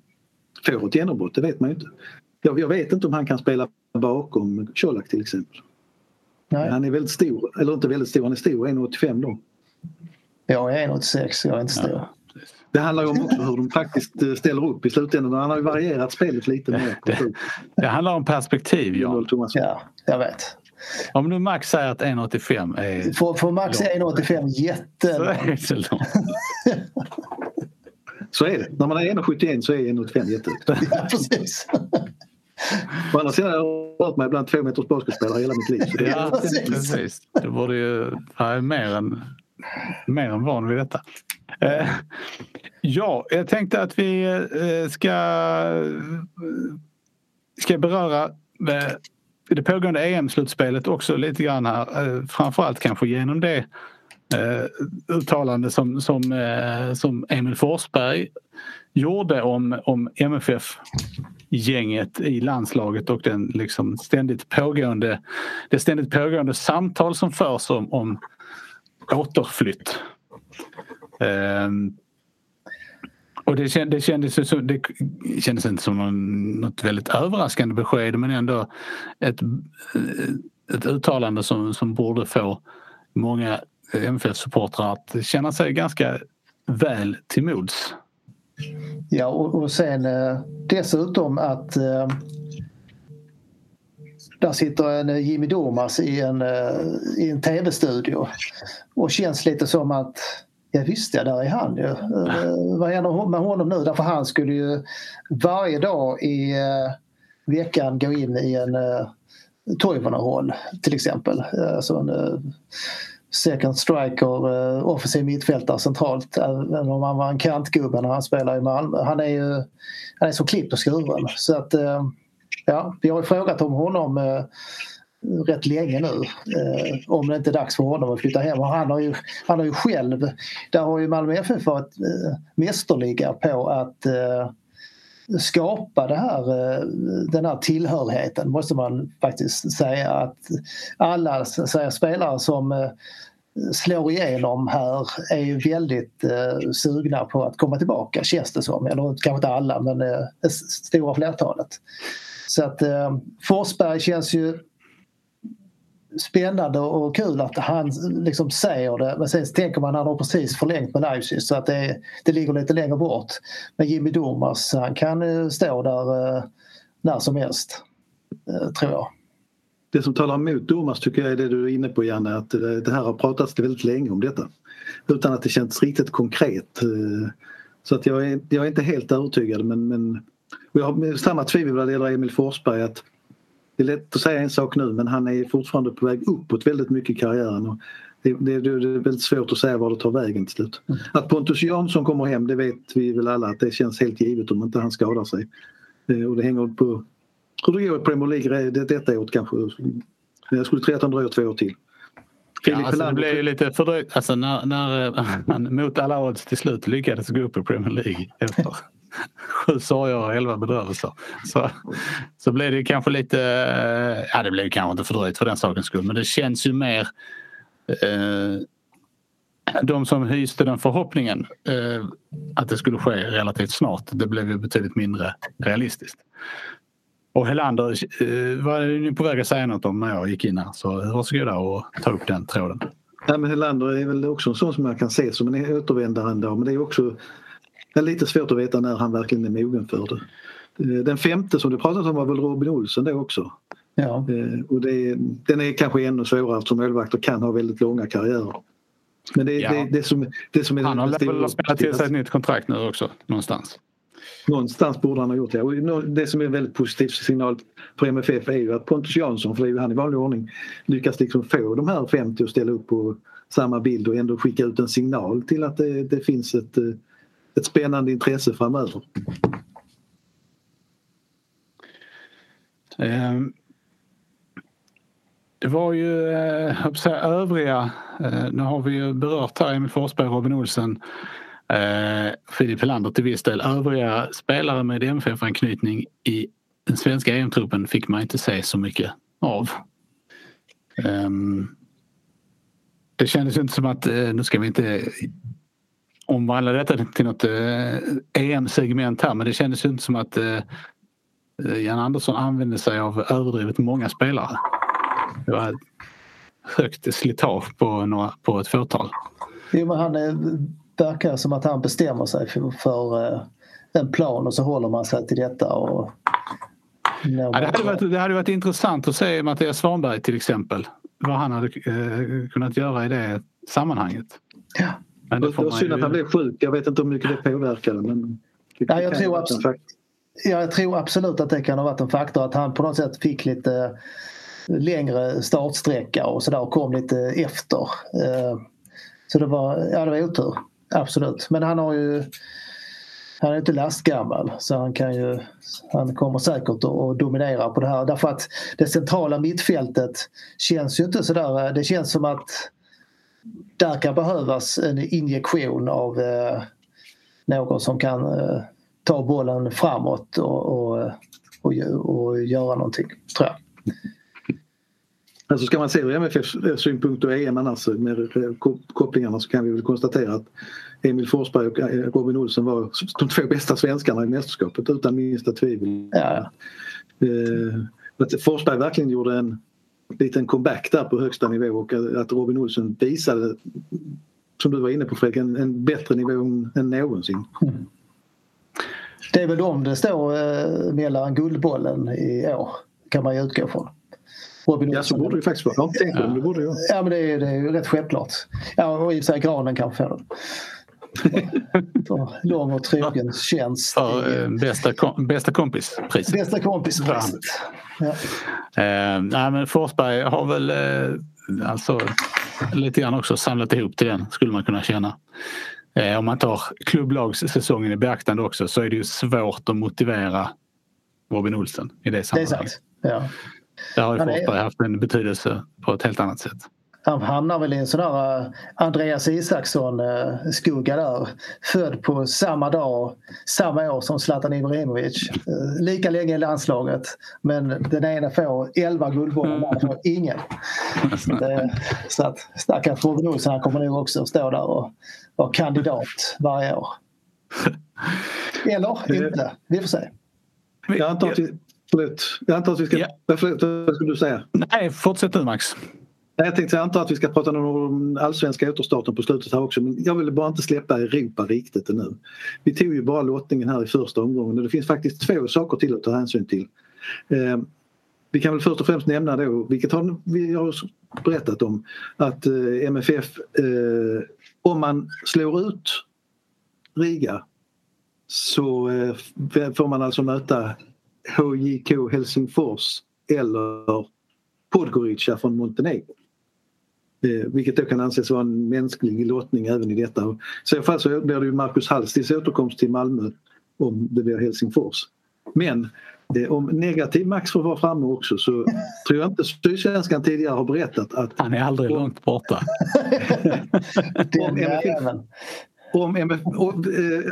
får ett genombrott, det vet man ju inte. Jag, jag vet inte om han kan spela bakom Colak till exempel. Nej. Han är väldigt stor, eller inte väldigt stor, han är stor, 1,85 då. Jag är 1,86, jag är inte stor. Ja. Det handlar ju om också hur de faktiskt eh, ställer upp i slutändan. Han har ju varierat spelet lite mer. Det handlar om perspektiv, Jan. Ja, jag vet. Om nu Max säger att 1,85 är... För, för Max är 1,85 jättelångt. Så är det så är det. När man är 1,71 så är 1,85 jättehögt. Ja, precis. Å andra sidan har jag rört mig bland två meters basketspelare hela mitt liv. Ja, precis. Du borde ju vara mer än, mer än van vid detta. Eh, ja, jag tänkte att vi eh, ska, ska beröra eh, det pågående EM-slutspelet också lite grann här. Framförallt kanske genom det eh, uttalande som, som, eh, som Emil Forsberg gjorde om, om MFF-gänget i landslaget och den liksom ständigt pågående, det ständigt pågående samtal som förs om, om återflytt. Eh, och det, känd, det, kändes, det kändes inte som någon, något väldigt överraskande besked men ändå ett, ett uttalande som, som borde få många MFF-supportrar att känna sig ganska väl till mods. Ja och, och sen eh, dessutom att eh, där sitter en eh, Jimmy Domas i en, i en tv-studio och känns lite som att Ja visst ja, där är han ju. Vad händer med honom nu? Därför han skulle ju varje dag i veckan gå in i en Toivonen-roll till exempel. Alltså en second striker, eh, offensiv mittfältare centralt. Eh, Även om han var en kantgubbe när han spelade i Malmö. Han är ju han är så klippt och skuren. Så att, eh, ja, vi har ju frågat om honom rätt länge nu. Eh, om det inte är dags för honom att flytta hem. Och han, har ju, han har ju själv, där har ju Malmö FF varit eh, mästerliga på att eh, skapa det här, eh, den här tillhörigheten måste man faktiskt säga. Att alla säga, spelare som eh, slår igenom här är ju väldigt eh, sugna på att komma tillbaka känns det som. Eller kanske inte alla men eh, det stora flertalet. Så att eh, Forsberg känns ju spännande och kul att han liksom säger det men sen tänker man att han har precis förlängt med Leipzig så att det, det ligger lite längre bort. Men Jimmy Domas han kan eh, stå där eh, när som helst eh, tror jag. Det som talar emot Domas tycker jag är det du är inne på Janne att det här har pratats väldigt länge om detta. Utan att det känns riktigt konkret. Eh, så att jag är, jag är inte helt övertygad men, men jag har samma tvivel vad det gäller Emil Forsberg att det är lätt att säga en sak nu men han är fortfarande på väg uppåt väldigt mycket i karriären. Och det, det, det är väldigt svårt att säga var det tar vägen till slut. Mm. Att Pontus Jansson kommer hem det vet vi väl alla att det känns helt givet om inte han skadar sig. Eh, och det hänger på hur det går i Premier League det, detta året kanske. Jag skulle tro att han dröjer två år till. Ja, alltså det blev ju lite fördröjt. Alltså när, när han mot alla odds till slut lyckades gå upp i Premier League efter sju sorger och elva bedrövelser. Så, så blev det kanske lite, eh, ja det blev kanske inte fördröjt för den sakens skull men det känns ju mer eh, de som hyste den förhoppningen eh, att det skulle ske relativt snart, det blev ju betydligt mindre realistiskt. Och Helander eh, var ni på väg att säga något om när jag gick in här så varsågoda och ta upp den tråden. Ja, men Helander är väl också en sån som jag kan se som en återvändare men det är också det är lite svårt att veta när han verkligen är mogen för det. Eh, den femte som du pratade om var väl Robin Olsen då också. Ja. Eh, och det, den är kanske ännu svårare eftersom målvakter kan ha väldigt långa karriärer. Men det, ja. det, det, som, det som är Han har väl spelat till sig ett nytt kontrakt nu också någonstans. Någonstans borde han ha gjort det. Och det som är en väldigt positiv signal för MFF är ju att Pontus Jansson, för det är ju han i vanlig ordning, lyckas liksom få de här 50 att ställa upp på samma bild och ändå skicka ut en signal till att det, det finns ett eh, ett spännande intresse framöver. Ehm, det var ju eh, säga, övriga, eh, nu har vi ju berört här Emil Forsberg, Robin Olsen, eh, Filip Helander till viss del. Övriga spelare med MFF-anknytning i den svenska EM-truppen fick man inte se så mycket av. Ehm, det kändes inte som att, nu ska vi inte omvandla detta till något eh, EM-segment här men det kändes inte som att eh, Jan Andersson använde sig av överdrivet många spelare. Det var högt slitage på, några, på ett fåtal. Jo men han är, verkar som att han bestämmer sig för, för en plan och så håller man sig till detta. Och, ja, det, hade varit, det hade varit intressant att se Mattias Svanberg till exempel. Vad han hade eh, kunnat göra i det sammanhanget. Ja. Men det, var synd ju... att han blev sjuk. Jag vet inte hur mycket det påverkade. Men det, ja, jag, tror absolut, jag tror absolut att det kan ha varit en faktor att han på något sätt fick lite längre startsträcka och sådär och kom lite efter. Eh, så det var, ja, det var otur. Absolut. Men han har ju han är inte lastgammal så han kan ju han kommer säkert att dominera på det här därför att det centrala mittfältet känns ju inte sådär, det känns som att där kan behövas en injektion av eh, någon som kan eh, ta bollen framåt och, och, och, och göra någonting, tror jag. Alltså ska man se ur MFFs synpunkt och EM annars med kopplingarna så kan vi väl konstatera att Emil Forsberg och eh, Robin Olsen var de två bästa svenskarna i mästerskapet utan minsta tvivel. Ja. Eh, Forsberg verkligen gjorde en liten comeback där på högsta nivå och att Robin Olsen visade, som du var inne på Fredrik, en, en bättre nivå än någonsin. Mm. Det är väl de det står eh, mellan Guldbollen i år, kan man ju utgå från. Robin ja, så borde det faktiskt vara. Ja. det borde jag. Ja, men det är, det är ju rätt självklart. Ja, och i och för sig Granen kanske får den. Lång och trogen tjänst. För, eh, bästa, kom, bästa kompispriset. Bästa kompispriset. Ja. Eh, nej, men Forsberg har väl eh, alltså, lite grann också samlat ihop till den skulle man kunna känna. Eh, om man tar klubblagssäsongen i beaktande också så är det ju svårt att motivera Robin Olsen i det sammanhanget. Det är sant. Ja. Där har ju Forsberg haft en betydelse på ett helt annat sätt. Han hamnar väl i en sån där eh, Andreas Isaksson-skugga där. Född på samma dag, samma år som Zlatan Ibrahimovic. Eh, Lika länge i landslaget. Men den ena får 11 guldbollar, den andra får ingen. Så, det, så att stackars Robin Olsson han kommer nog också att stå där och vara kandidat varje år. Eller inte. Vi får se. Jag antar att vi, förlåt, jag antar att vi ska... Ja. Förlåt, vad skulle du säga? Nej, fortsätt du Max. Jag tänkte jag antar att vi ska prata om allsvenska återstarten på slutet här också men jag ville bara inte släppa Europa riktigt ännu. Vi tog ju bara lottningen här i första omgången och det finns faktiskt två saker till att ta hänsyn till. Eh, vi kan väl först och främst nämna då, vilket har, vi har berättat om, att eh, MFF, eh, om man slår ut Riga så eh, får man alltså möta HJK Helsingfors eller Podgorica från Montenegro. Eh, vilket då kan anses vara en mänsklig lottning även i detta. I så fall så blir det ju Marcus Hallstis återkomst till Malmö om det blir Helsingfors. Men eh, om negativ max får vara framme också så tror jag inte Sydsvenskan tidigare har berättat att Han är aldrig Om- långt borta. Den Om MFF om, MF, om,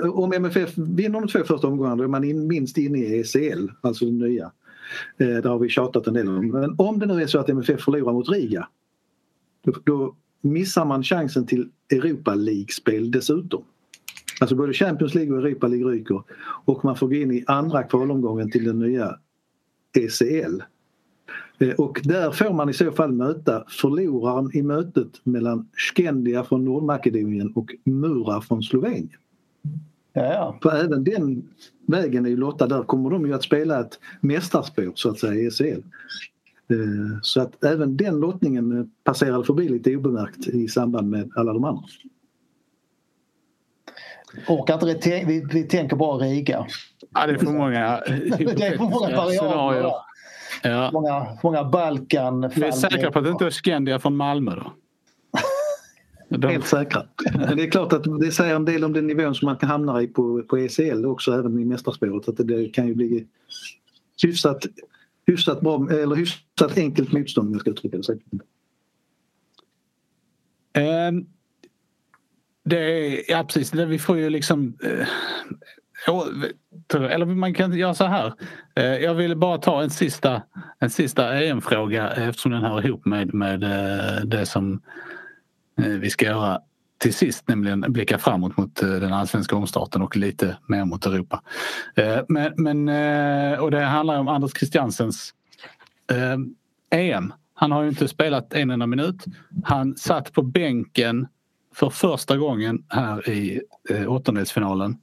eh, om MFF vinner de två första omgångarna då är man in, minst inne i ECL, alltså det nya. Eh, det har vi tjatat en del om. Men om det nu är så att MFF förlorar mot Riga då, då missar man chansen till Europa League-spel dessutom. Alltså både Champions League och Europa League ryker och man får gå in i andra kvalomgången till den nya ECL. Eh, Och där får man i så fall möta förloraren i mötet mellan Skendia från Nordmakedonien och Mura från Slovenien. Ja, ja. För även den vägen är ju lottad. Där kommer de ju att spela ett mästarspår så att säga i ECL. Eh, Så att även den lottningen eh, passerade förbi lite obemärkt i samband med alla de andra. Orkar inte det, vi, vi tänker bara Riga. Ja, det är för många Det är för många variabler. Ja. Många, många Balkan. Vi är säkra på att det inte är Skandia från Malmö då? De, Helt säkra. Men det är klart att det säger en del om den nivån som man kan hamna i på, på ECL också även i mästarspåret. Att det, det kan ju bli hyfsat, hyfsat, bra, eller hyfsat enkelt motstånd om jag ska uttrycka det så. Um, det är, ja precis, det, vi får ju liksom... Eh, eller man kan göra så här. Eh, jag vill bara ta en sista, en sista EM-fråga eftersom den hör ihop med, med eh, det som eh, vi ska göra till sist, nämligen blicka framåt mot eh, den allsvenska omstarten och lite mer mot Europa. Eh, men, men, eh, och det handlar om Anders Christiansens EM. Han har ju inte spelat en enda minut. Han satt på bänken för första gången här i åttondelsfinalen.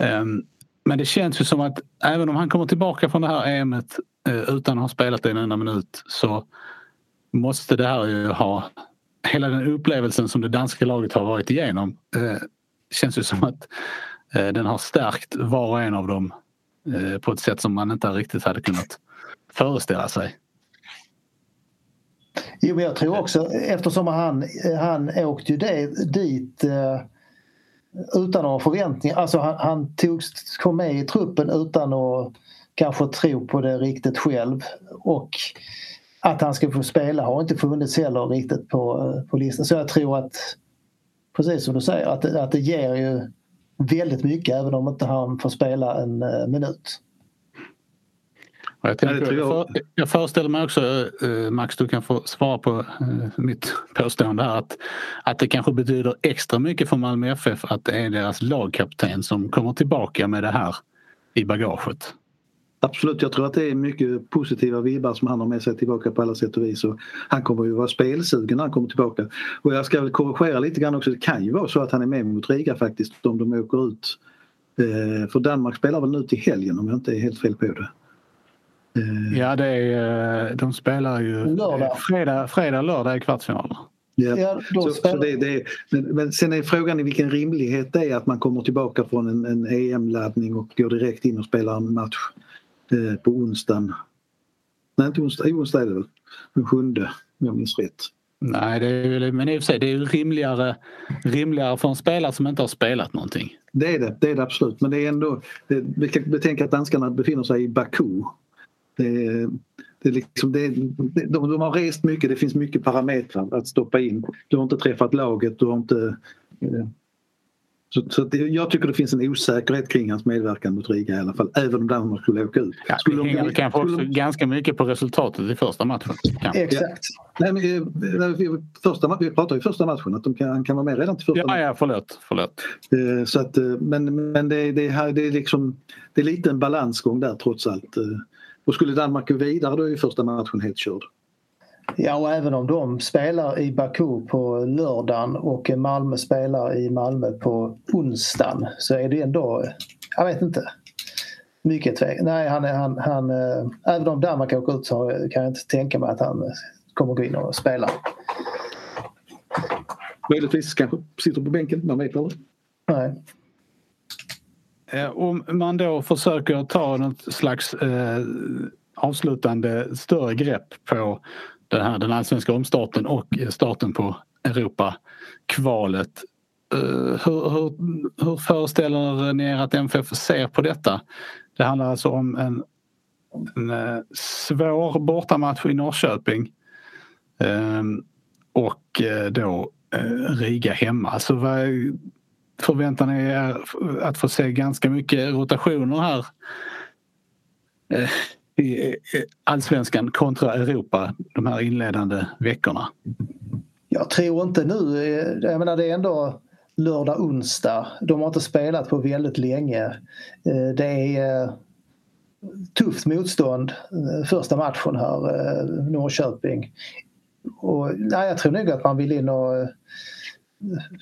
Ehm, men det känns ju som att även om han kommer tillbaka från det här EMet utan att ha spelat en enda minut så måste det här ju ha hela den upplevelsen som det danska laget har varit igenom eh, känns ju som att eh, den har stärkt var och en av dem eh, på ett sätt som man inte riktigt hade kunnat föreställa sig. Jo, men jag tror också eftersom han, han åkte ju det, dit eh, utan några förväntningar. Alltså han, han togs, kom med i truppen utan att kanske tro på det riktigt själv. Och att han ska få spela har inte funnits heller riktigt på, på listan. Så jag tror att, precis som du säger, att, det- att det ger ju väldigt mycket även om inte han får spela en eh, minut. Jag, Ja, tänker, jag. jag. jag föreställer mig också, eh, Max, du kan få svara på eh, mitt påstående här att, att det kanske betyder extra mycket för Malmö FF att det är deras lagkapten som kommer tillbaka med det här i bagaget. Absolut, jag tror att det är mycket positiva vibbar som han har med sig tillbaka på alla sätt och vis. Och han kommer ju vara spelsugen när han kommer tillbaka. Och jag ska väl korrigera lite grann också. Det kan ju vara så att han är med mot Riga faktiskt om de åker ut. Eh, för Danmark spelar väl nu till helgen om jag inte är helt fel på det. Eh, Ja, det är, eh, de spelar ju Lördag. fredag, fredag, lördag i kvartsfinaler. Ja. Så, spelar- så det, det, men, men sen är frågan i vilken rimlighet det är att man kommer tillbaka från en, en EM-laddning och går direkt in och spelar en match på onsdagen. Nej, inte onsdag, jo, onsdag är det väl. Den sjunde, om jag minns rätt. Nej, det är, men i och för sig, det är ju rimligare, rimligare för en spelare som inte har spelat någonting. Det är det, det är det absolut. Men det är ändå, det, vi kan betänka att danskarna befinner sig i Baku. Det, det liksom, det, de, de har rest mycket, det finns mycket parametrar att stoppa in. Du har inte träffat laget, du har inte... Så, så att det, jag tycker det finns en osäkerhet kring hans medverkan mot Riga i alla fall, även om Danmark skulle åka ut. Ja, Skulle det de- hänger kanske också de- ganska mycket på resultatet i första matchen. kanske. Exakt. Nej, men, eh, vi, första, vi pratade ju första matchen att de kan, han kan vara med redan till första Ja, matchen. ja, förlåt. förlåt. Eh, Så att, eh, men men det, det, här, det, är liksom, det är lite en balansgång där trots allt. Och skulle Danmark gå vidare då är ju första matchen helt körd. Ja, och även om de spelar i Baku på lördagen och Malmö spelar i Malmö på onsdagen så är det ändå, jag vet inte. Mycket tvek. Nej, han, är- han, han, eh, även om Danmark åker ut så kan jag inte tänka mig att han kommer gå in och spela. Möjligtvis kanske sitter på bänken, man vet aldrig. Nej. Eh, Om man då försöker ta något slags eh, avslutande större grepp på den här den allsvenska omstarten och starten på Europa-kvalet. Eh, hur, hur, hur föreställer ni er att MFF ser på detta? Det handlar alltså om en, en eh, svår bortamatch i Norrköping ehm, och eh, då Riga hemma. Alltså vad, förväntar ni er att få se ganska mycket rotationer här i allsvenskan kontra Europa de här inledande veckorna? Jag tror inte nu, eh, jag menar det är ändå lördag, onsdag. De har inte spelat på väldigt länge. Eh, det är eh, tufft motstånd första matchen här, Norrköping. Och, nej, jag tror nog att man vill in och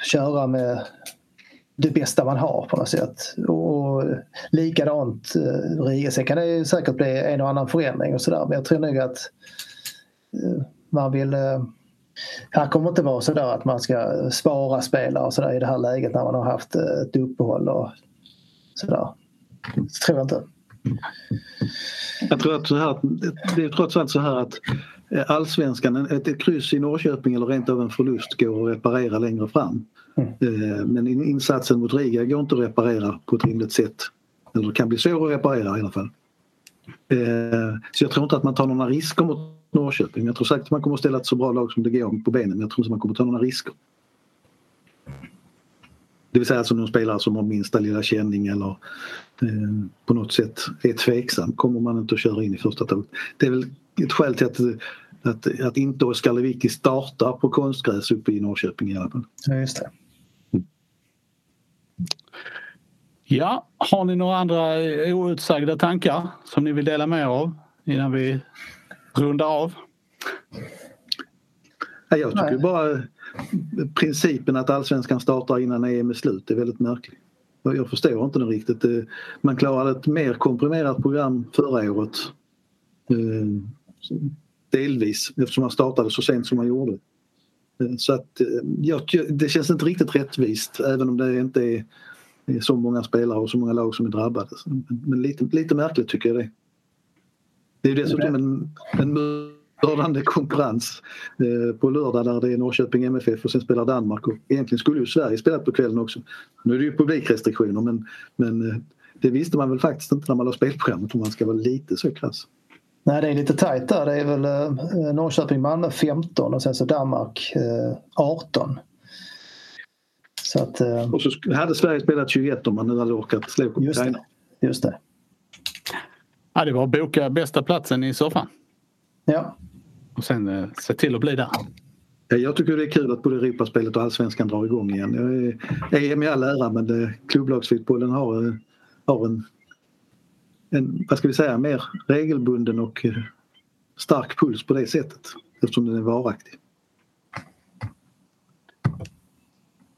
köra med det bästa man har på något sätt. Och likadant eh, Riga. Sen kan det ju säkert bli en och annan förändring och sådär men jag tror nog att eh, man vill eh, här kommer inte vara sådär att man ska spara spelare och sådär i det här läget när man har haft ett uppehåll och sådär. Det tror jag inte. Jag tror att så här, det är trots allt så här att allsvenskan, ett, ett kryss i Norrköping eller rent av en förlust går att reparera längre fram. Eh, Men in- insatsen mot Riga går inte att reparera på ett rimligt sätt. Eller kan bli svår att reparera i alla fall. Eh, Så jag tror inte att man tar några risker mot Norrköping. Jag tror säkert att man kommer att ställa ett så bra lag som det går på benen men jag tror inte att man kommer att ta några risker. Det vill säga alltså någon spelare som har minsta lilla känning eller eh, på något sätt är tveksam kommer man inte att köra in i första taget. Det är väl ett skäl till att, att, att inte Oskar Lewicki startar på konstgräs uppe i Norrköping i alla fall. Ja, just det. Ja, har ni några andra eh, outsagda tankar som ni vill dela med er av innan vi rundar av? Jag tycker Nej. bara principen att allsvenskan startar innan EM är slut är väldigt märklig. Jag förstår inte den riktigt. Eh, Man klarade ett mer komprimerat program förra året. Eh, Delvis eftersom man startade så sent som man gjorde. Eh, Så att jag, det känns inte riktigt rättvist även om det inte är, är så många spelare och så många lag som är drabbade. Men lite, lite märkligt tycker jag det. Det är ju dessutom en, en mördande konkurrens eh, på lördag där det är Norrköping MFF och sen spelar Danmark och egentligen skulle ju Sverige spela på kvällen också. Nu är det ju publikrestriktioner men, men eh, det visste man väl faktiskt inte när man la spelprogrammet om man ska vara lite så krass. Nej, det är lite tajt där. Det är väl eh, Norrköping, Malmö 15 och sen så Danmark eh, 18. Så att, Och så hade Sverige spelat 21 om man nu hade orkat slå just Ukraina. det. Just det. Ja, det var att boka bästa platsen i soffan Ja, och sen eh, se till att bli där. Ja, Jag tycker det är kul att både Europaspelet och Allsvenskan drar igång igen. Jag är EM i all ära men det, klubblagsfotbollen har, eh, har en, en, vad ska vi säga, mer regelbunden och eh, stark puls på det sättet eftersom den är varaktig.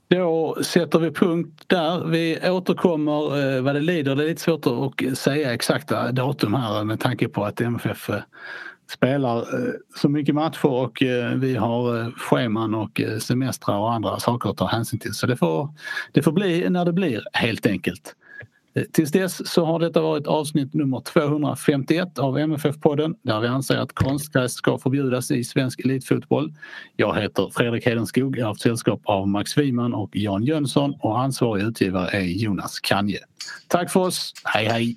Då sätter vi punkt där. Vi återkommer eh, vad det lider. Det är lite svårt att säga exakta datum här med tanke på att MFF eh, spelar eh, så mycket matcher och eh, vi har eh, scheman och semestrar och andra saker att ta hänsyn till. Så det får, det får bli när det blir helt enkelt. Tills dess så har detta varit avsnitt nummer 251 av MFF-podden där vi anser att konstgräs ska förbjudas i svensk elitfotboll. Jag heter Fredrik Hedenskog, jag har haft sällskap av Max Wiman och Jan Jönsson och ansvarig utgivare är Jonas Kanje. Tack för oss, hej hej!